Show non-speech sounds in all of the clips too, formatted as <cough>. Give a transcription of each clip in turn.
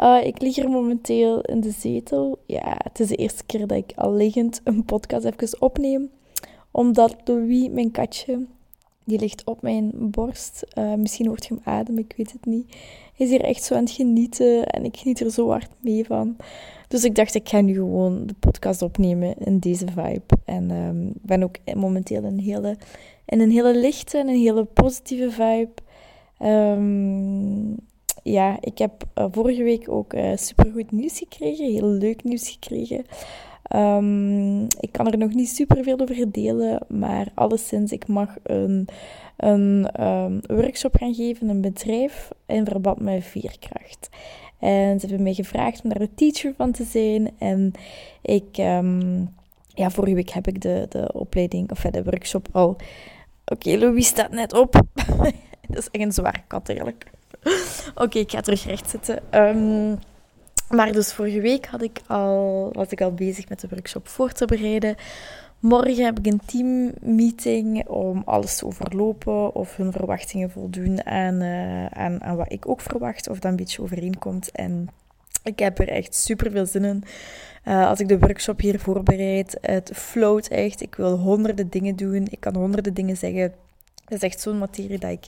Uh, ik lig hier momenteel in de zetel. Ja, het is de eerste keer dat ik al liggend een podcast even opneem. Omdat Louis, mijn katje, die ligt op mijn borst. Uh, misschien hoort je hem ademen, ik weet het niet. Hij is hier echt zo aan het genieten en ik geniet er zo hard mee van. Dus ik dacht, ik ga nu gewoon de podcast opnemen in deze vibe. En ik ben ook momenteel in een hele, in een hele lichte en een hele positieve vibe. Um, ja, ik heb uh, vorige week ook uh, supergoed nieuws gekregen. Heel leuk nieuws gekregen. Um, ik kan er nog niet super veel over delen, maar alleszins, ik mag een, een um, workshop gaan geven, een bedrijf in verband met veerkracht. En ze hebben mij gevraagd om daar de teacher van te zijn. En ik, um, ja, vorige week heb ik de, de opleiding, of de workshop al. Oké, okay, Louis staat net op. <laughs> Dat is echt een zware kat, eigenlijk. <laughs> Oké, ik ga terug recht zitten. Um, maar dus vorige week had ik al, was ik al bezig met de workshop voor te bereiden. Morgen heb ik een teammeeting om alles te overlopen of hun verwachtingen voldoen aan, uh, aan, aan wat ik ook verwacht, of dat een beetje overeenkomt. En ik heb er echt super veel zin in. Uh, als ik de workshop hier voorbereid, het float echt. Ik wil honderden dingen doen. Ik kan honderden dingen zeggen. Het is echt zo'n materie dat ik,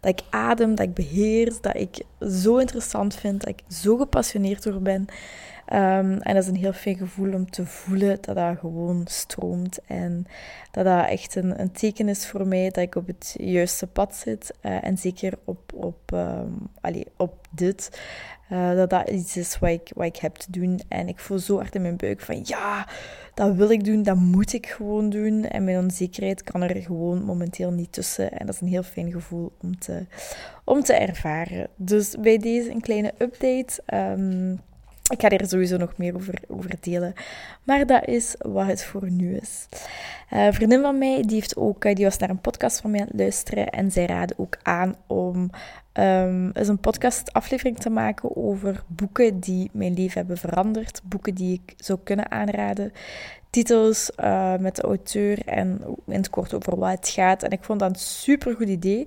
dat ik adem, dat ik beheers, dat ik zo interessant vind, dat ik zo gepassioneerd door ben. Um, en dat is een heel fijn gevoel om te voelen dat dat gewoon stroomt. En dat dat echt een, een teken is voor mij dat ik op het juiste pad zit. Uh, en zeker op, op, um, op dit. Uh, dat dat iets is wat ik, wat ik heb te doen. En ik voel zo hard in mijn buik van ja, dat wil ik doen, dat moet ik gewoon doen. En mijn onzekerheid kan er gewoon momenteel niet tussen. En dat is een heel fijn gevoel om te, om te ervaren. Dus bij deze een kleine update. Um, ik ga er sowieso nog meer over, over delen. Maar dat is wat het voor nu is. Een vriendin van mij die, heeft ook, die was naar een podcast van mij aan het luisteren. En zij raadde ook aan om um, eens een podcastaflevering te maken over boeken die mijn leven hebben veranderd. Boeken die ik zou kunnen aanraden titels uh, met de auteur en in het kort over wat het gaat. En ik vond dat een super goed idee.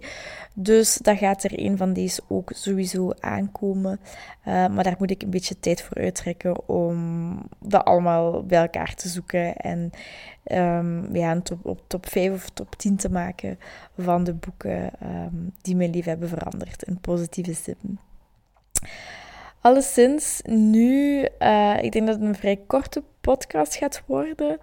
Dus dat gaat er een van deze ook sowieso aankomen. Uh, maar daar moet ik een beetje tijd voor uittrekken om dat allemaal bij elkaar te zoeken. En um, ja, een top, op top 5 of top 10 te maken van de boeken um, die mijn leven hebben veranderd in positieve zin. Alleszins, nu, uh, ik denk dat het een vrij korte podcast gaat worden.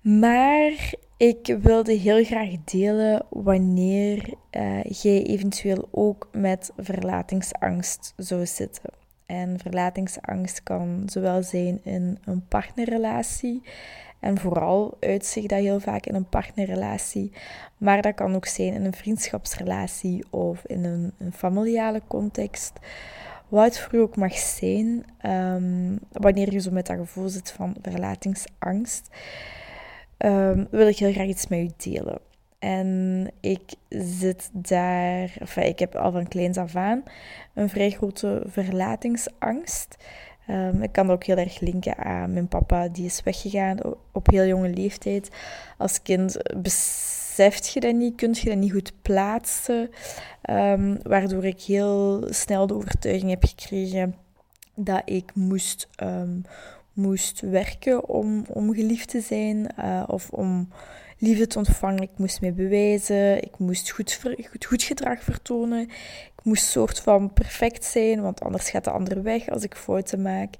Maar ik wilde heel graag delen wanneer uh, jij eventueel ook met verlatingsangst zou zitten. En verlatingsangst kan zowel zijn in een partnerrelatie. En vooral uitzicht dat heel vaak in een partnerrelatie. Maar dat kan ook zijn in een vriendschapsrelatie of in een, een familiale context wat voor ook mag zijn, um, wanneer je zo met dat gevoel zit van verlatingsangst, um, wil ik heel graag iets met u delen. En ik zit daar, enfin, ik heb al van kleins af aan een vrij grote verlatingsangst. Um, ik kan dat ook heel erg linken aan mijn papa, die is weggegaan op heel jonge leeftijd. Als kind beseft je dat niet, kun je dat niet goed plaatsen. Um, waardoor ik heel snel de overtuiging heb gekregen dat ik moest, um, moest werken om, om geliefd te zijn uh, of om liefde te ontvangen. Ik moest me bewijzen, ik moest goed, goed, goed gedrag vertonen. Moest soort van perfect zijn, want anders gaat de ander weg als ik fouten maak.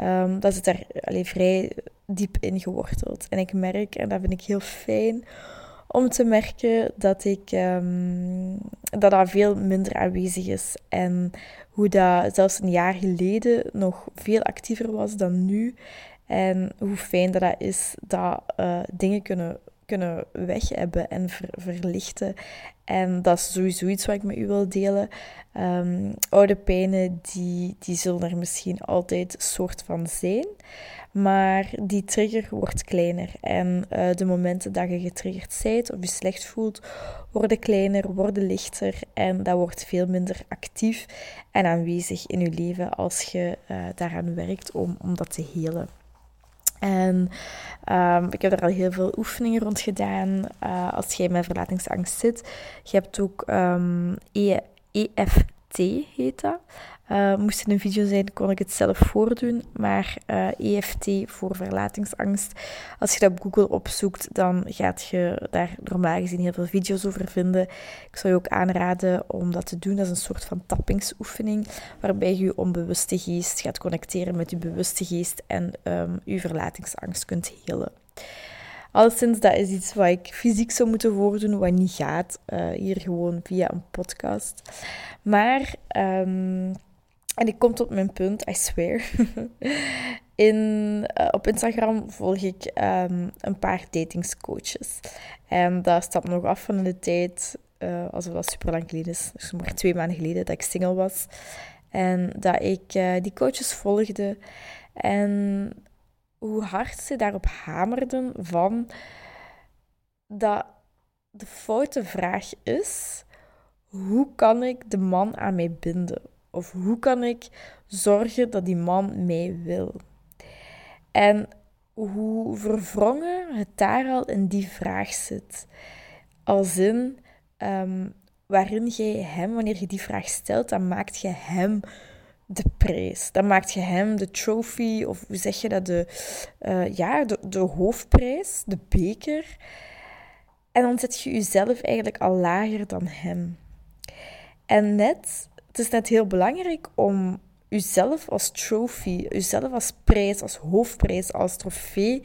Um, dat zit daar allee, vrij diep in geworteld. En ik merk, en dat vind ik heel fijn, om te merken dat ik um, dat, dat veel minder aanwezig is. En hoe dat zelfs een jaar geleden nog veel actiever was dan nu. En hoe fijn dat dat is dat uh, dingen kunnen, kunnen weg hebben en ver, verlichten. En dat is sowieso iets wat ik met u wil delen. Um, oude pijnen, die, die zullen er misschien altijd soort van zijn. Maar die trigger wordt kleiner. En uh, de momenten dat je getriggerd bent of je slecht voelt, worden kleiner, worden lichter. En dat wordt veel minder actief en aanwezig in je leven als je uh, daaraan werkt om, om dat te helen. En um, ik heb er al heel veel oefeningen rond gedaan. Uh, als jij met verlatingsangst zit. Je hebt ook um, EFT, heet dat. Uh, moest het een video zijn, kon ik het zelf voordoen. Maar uh, eh, EFT voor verlatingsangst. Als je dat op Google opzoekt, dan gaat je daar normaal gezien heel veel video's over vinden. Ik zou je ook aanraden om dat te doen. Dat is een soort van tappingsoefening, waarbij je je onbewuste geest gaat connecteren met je bewuste geest en um, je verlatingsangst kunt helen. Alleszins, dat is iets wat ik fysiek zou moeten voordoen, wat niet gaat. Uh, hier gewoon via een podcast. Maar um, en ik kom tot mijn punt, I swear. <laughs> In, uh, op Instagram volg ik um, een paar datingscoaches. En dat staat nog af van de tijd, uh, alsof dat super lang geleden is. Dus maar twee maanden geleden dat ik single was. En dat ik uh, die coaches volgde. En hoe hard ze daarop hamerden van dat de foute vraag is: hoe kan ik de man aan mij binden? Of hoe kan ik zorgen dat die man mij wil? En hoe verwrongen het daar al in die vraag zit. Als in, um, waarin jij hem, wanneer je die vraag stelt, dan maakt je hem de prijs. Dan maakt je hem de trophy, of hoe zeg je dat, de, uh, ja, de, de hoofdprijs, de beker. En dan zet je jezelf eigenlijk al lager dan hem. En net het is net heel belangrijk om uzelf als trophy, uzelf als prijs, als hoofdprijs, als trofee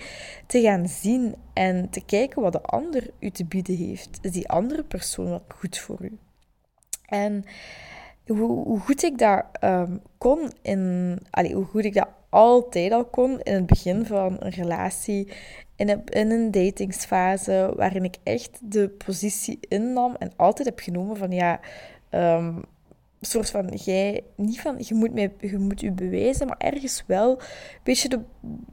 te gaan zien en te kijken wat de ander u te bieden heeft. Is die andere persoon wel goed voor u? En hoe, goed ik dat um, kon in, allee, hoe goed ik dat altijd al kon in het begin van een relatie, in een, in een datingsfase, waarin ik echt de positie innam en altijd heb genomen van ja. Um, soort van, jij, niet van, je moet, mij, je moet je bewijzen, maar ergens wel een beetje de,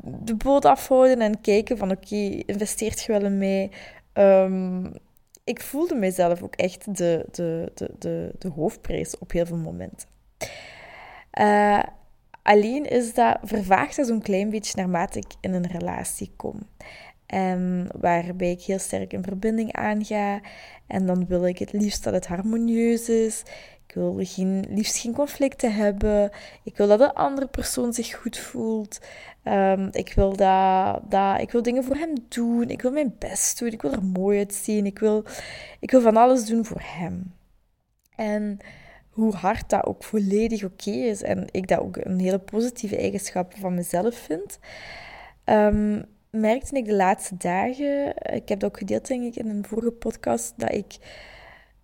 de boot afhouden en kijken van, oké, investeert je wel in mij? Um, ik voelde mezelf ook echt de, de, de, de, de hoofdprijs op heel veel momenten. Uh, alleen is dat, vervaagt dat zo'n klein beetje naarmate ik in een relatie kom. En waarbij ik heel sterk in verbinding aanga. En dan wil ik het liefst dat het harmonieus is. Ik wil geen, liefst geen conflicten hebben. Ik wil dat de andere persoon zich goed voelt. Um, ik, wil dat, dat, ik wil dingen voor hem doen. Ik wil mijn best doen. Ik wil er mooi uitzien. Ik wil, ik wil van alles doen voor hem. En hoe hard dat ook volledig oké is. En ik dat ook een hele positieve eigenschap van mezelf vind. Um, merkte ik de laatste dagen, ik heb dat ook gedeeld denk ik in een vorige podcast, dat ik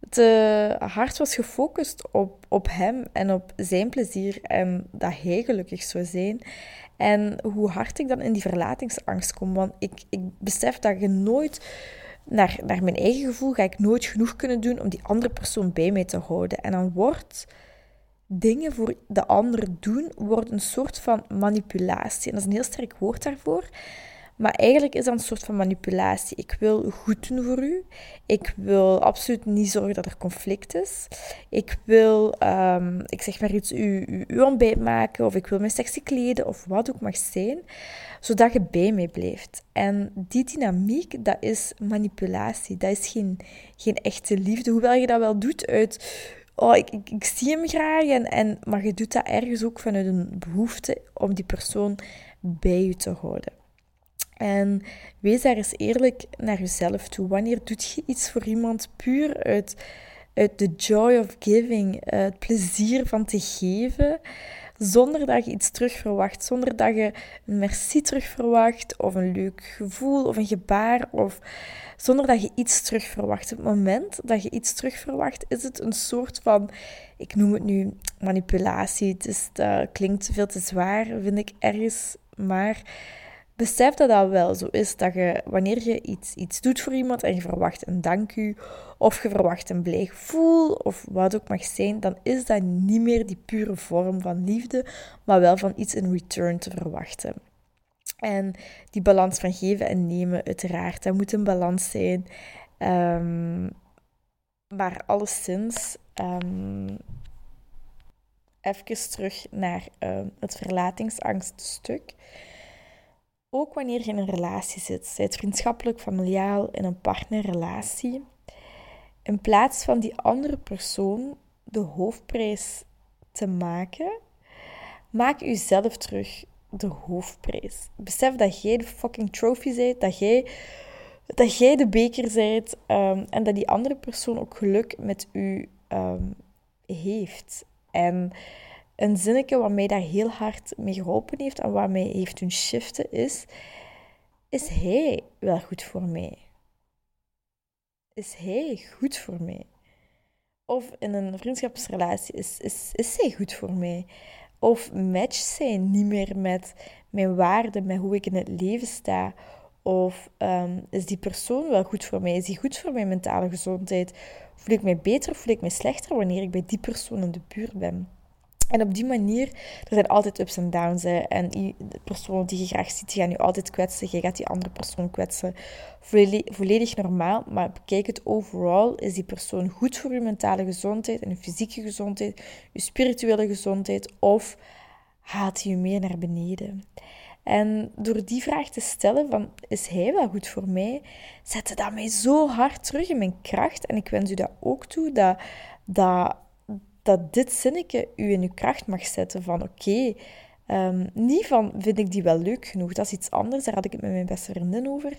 te hard was gefocust op, op hem en op zijn plezier en dat hij gelukkig zou zijn. En hoe hard ik dan in die verlatingsangst kom. Want ik, ik besef dat je nooit, naar, naar mijn eigen gevoel, ga ik nooit genoeg kunnen doen om die andere persoon bij mij te houden. En dan wordt dingen voor de ander doen, wordt een soort van manipulatie. En dat is een heel sterk woord daarvoor. Maar eigenlijk is dat een soort van manipulatie. Ik wil goed doen voor u. Ik wil absoluut niet zorgen dat er conflict is. Ik wil, um, ik zeg maar iets, u, u, u ontbijt maken. Of ik wil me sexy kleden. Of wat ook mag zijn. Zodat je bij mij blijft. En die dynamiek, dat is manipulatie. Dat is geen, geen echte liefde. Hoewel je dat wel doet uit oh, ik, ik, ik, zie hem graag. En, en, maar je doet dat ergens ook vanuit een behoefte om die persoon bij je te houden. En wees daar eens eerlijk naar jezelf toe. Wanneer doet je iets voor iemand puur uit, uit de joy of giving, het plezier van te geven, zonder dat je iets terug verwacht, zonder dat je een merci terug verwacht, of een leuk gevoel, of een gebaar, of zonder dat je iets terug verwacht. Op het moment dat je iets terug verwacht, is het een soort van, ik noem het nu manipulatie. Het is, dat klinkt veel te zwaar, vind ik ergens, maar besef dat dat wel zo is. Dat je, wanneer je iets, iets doet voor iemand en je verwacht een dank u, of je verwacht een blij gevoel, of wat ook mag zijn, dan is dat niet meer die pure vorm van liefde, maar wel van iets in return te verwachten. En die balans van geven en nemen, uiteraard, dat moet een balans zijn. Um, maar alleszins, um, even terug naar uh, het verlatingsangststuk. Ook wanneer je in een relatie zit, zijt vriendschappelijk, familiaal, in een partnerrelatie, in plaats van die andere persoon de hoofdprijs te maken, maak jezelf terug de hoofdprijs. Besef dat jij de fucking trophy bent, dat jij, dat jij de beker bent um, en dat die andere persoon ook geluk met u um, heeft. En een zinnetje wat mij daar heel hard mee geholpen heeft en wat mij heeft doen shiften is: is hij wel goed voor mij? Is hij goed voor mij? Of in een vriendschapsrelatie, is, is, is zij goed voor mij? Of matcht zij niet meer met mijn waarden, met hoe ik in het leven sta? Of um, is die persoon wel goed voor mij? Is die goed voor mijn mentale gezondheid? Voel ik mij beter of voel ik mij slechter wanneer ik bij die persoon in de buurt ben? En op die manier, er zijn altijd ups en downs. En de persoon die je graag ziet, die gaat je altijd kwetsen. Je gaat die andere persoon kwetsen. Volledig, normaal. Maar bekijk het overal. Is die persoon goed voor je mentale gezondheid en je fysieke gezondheid, je spirituele gezondheid? Of haalt hij je meer naar beneden? En door die vraag te stellen van, is hij wel goed voor mij? Zette dat mij zo hard terug in mijn kracht. En ik wens u dat ook toe, dat... dat dat dit zinnetje u in uw kracht mag zetten van oké, ehm, niet van vind ik die wel leuk genoeg, dat is iets anders, daar had ik het met mijn beste vriendin over.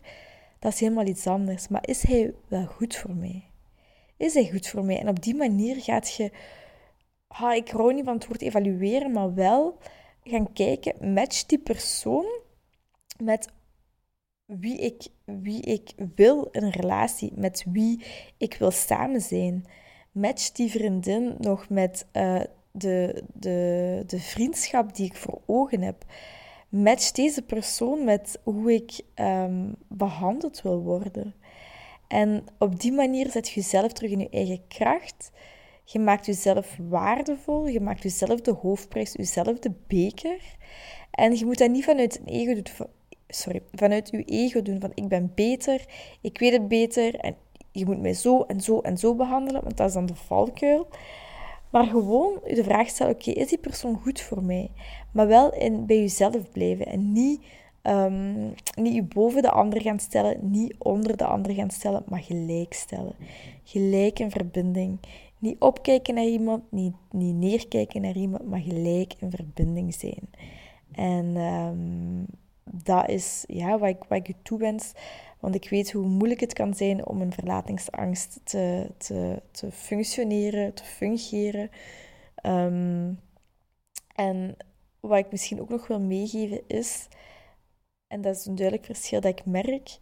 Dat is helemaal iets anders. Maar is hij wel goed voor mij? Is hij goed voor mij? En op die manier gaat je, ha, ik hou niet van het woord evalueren, maar wel gaan kijken, match die persoon met wie ik, wie ik wil in een relatie, met wie ik wil samen zijn match die vriendin nog met uh, de, de, de vriendschap die ik voor ogen heb? Match deze persoon met hoe ik um, behandeld wil worden? En op die manier zet je jezelf terug in je eigen kracht. Je maakt jezelf waardevol. Je maakt jezelf de hoofdprijs, jezelf de beker. En je moet dat niet vanuit een ego doen. Sorry, vanuit je ego doen van ik ben beter, ik weet het beter en je moet mij zo en zo en zo behandelen, want dat is dan de valkuil. Maar gewoon de vraag stellen, oké, is die persoon goed voor mij? Maar wel in, bij jezelf blijven en niet, um, niet je boven de ander gaan stellen, niet onder de ander gaan stellen, maar gelijk stellen. Gelijk in verbinding. Niet opkijken naar iemand, niet, niet neerkijken naar iemand, maar gelijk in verbinding zijn. En um, dat is ja, wat, ik, wat ik je toewens. Want ik weet hoe moeilijk het kan zijn om een verlatingsangst te, te, te functioneren, te fungeren. Ehm, en wat ik misschien ook nog wil meegeven is, en dat is een duidelijk verschil dat ik merk.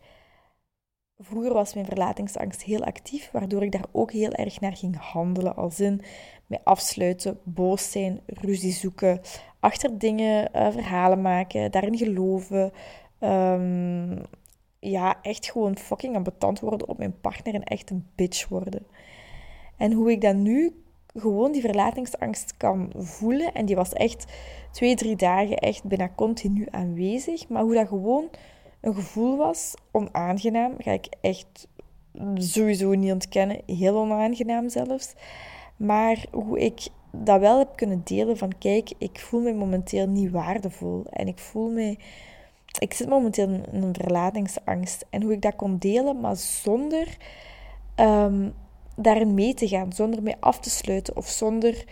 Vroeger was mijn verlatingsangst heel actief, waardoor ik daar ook heel erg naar ging handelen. Als in mij afsluiten, boos zijn, ruzie zoeken, achter dingen uh, verhalen maken, daarin geloven. Um, ja, echt gewoon fucking ambetant worden op mijn partner en echt een bitch worden. En hoe ik dan nu gewoon die verlatingsangst kan voelen, en die was echt twee, drie dagen echt bijna continu aanwezig, maar hoe dat gewoon een gevoel was, onaangenaam, ga ik echt sowieso niet ontkennen, heel onaangenaam zelfs. Maar hoe ik dat wel heb kunnen delen van kijk, ik voel me momenteel niet waardevol en ik voel me ik zit momenteel in een verlatingsangst. En hoe ik dat kon delen, maar zonder um, daarin mee te gaan, zonder mee af te sluiten of zonder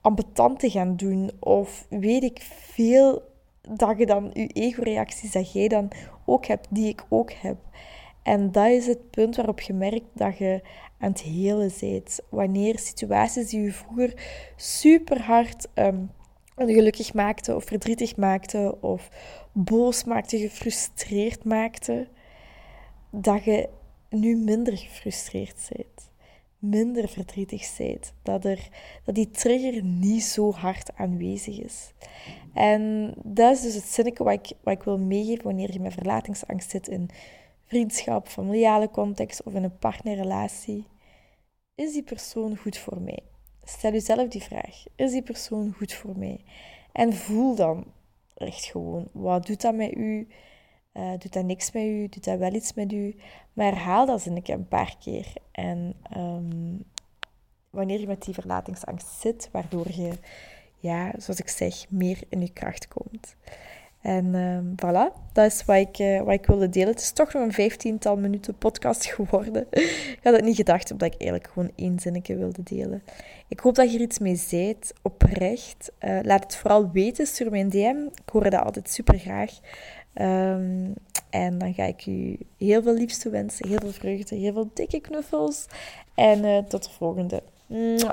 ambetant te gaan doen. Of weet ik veel dat je dan je ego-reacties dat jij dan ook hebt, die ik ook heb. En dat is het punt waarop je merkt dat je aan het helen bent. Wanneer situaties die je vroeger super hard um, ongelukkig maakten of verdrietig maakten of boos maakte, gefrustreerd maakte, dat je nu minder gefrustreerd bent. minder verdrietig bent. Dat, er, dat die trigger niet zo hard aanwezig is. En dat is dus het zinnetje wat ik, wat ik wil meegeven wanneer je met verlatingsangst zit in vriendschap, familiale context of in een partnerrelatie. Is die persoon goed voor mij? Stel jezelf die vraag. Is die persoon goed voor mij? En voel dan echt gewoon. Wat doet dat met u? Uh, doet dat niks met u? Doet dat wel iets met u? Maar herhaal dat zinnetje een paar keer. En um, wanneer je met die verlatingsangst zit, waardoor je, ja, zoals ik zeg, meer in je kracht komt. En um, voilà, dat is wat ik, uh, wat ik wilde delen. Het is toch nog een vijftiental minuten podcast <laughs> geworden. ik had het niet gedacht, omdat ik eigenlijk gewoon één zinnetje wilde delen. Ik hoop dat je er iets mee zijt, oprecht. Uh, laat het vooral weten, stuur een DM. Ik hoor dat altijd super graag. Um, en dan ga ik u heel veel liefste wensen, heel veel vreugde, heel veel dikke knuffels. En uh, tot de volgende. Mwah.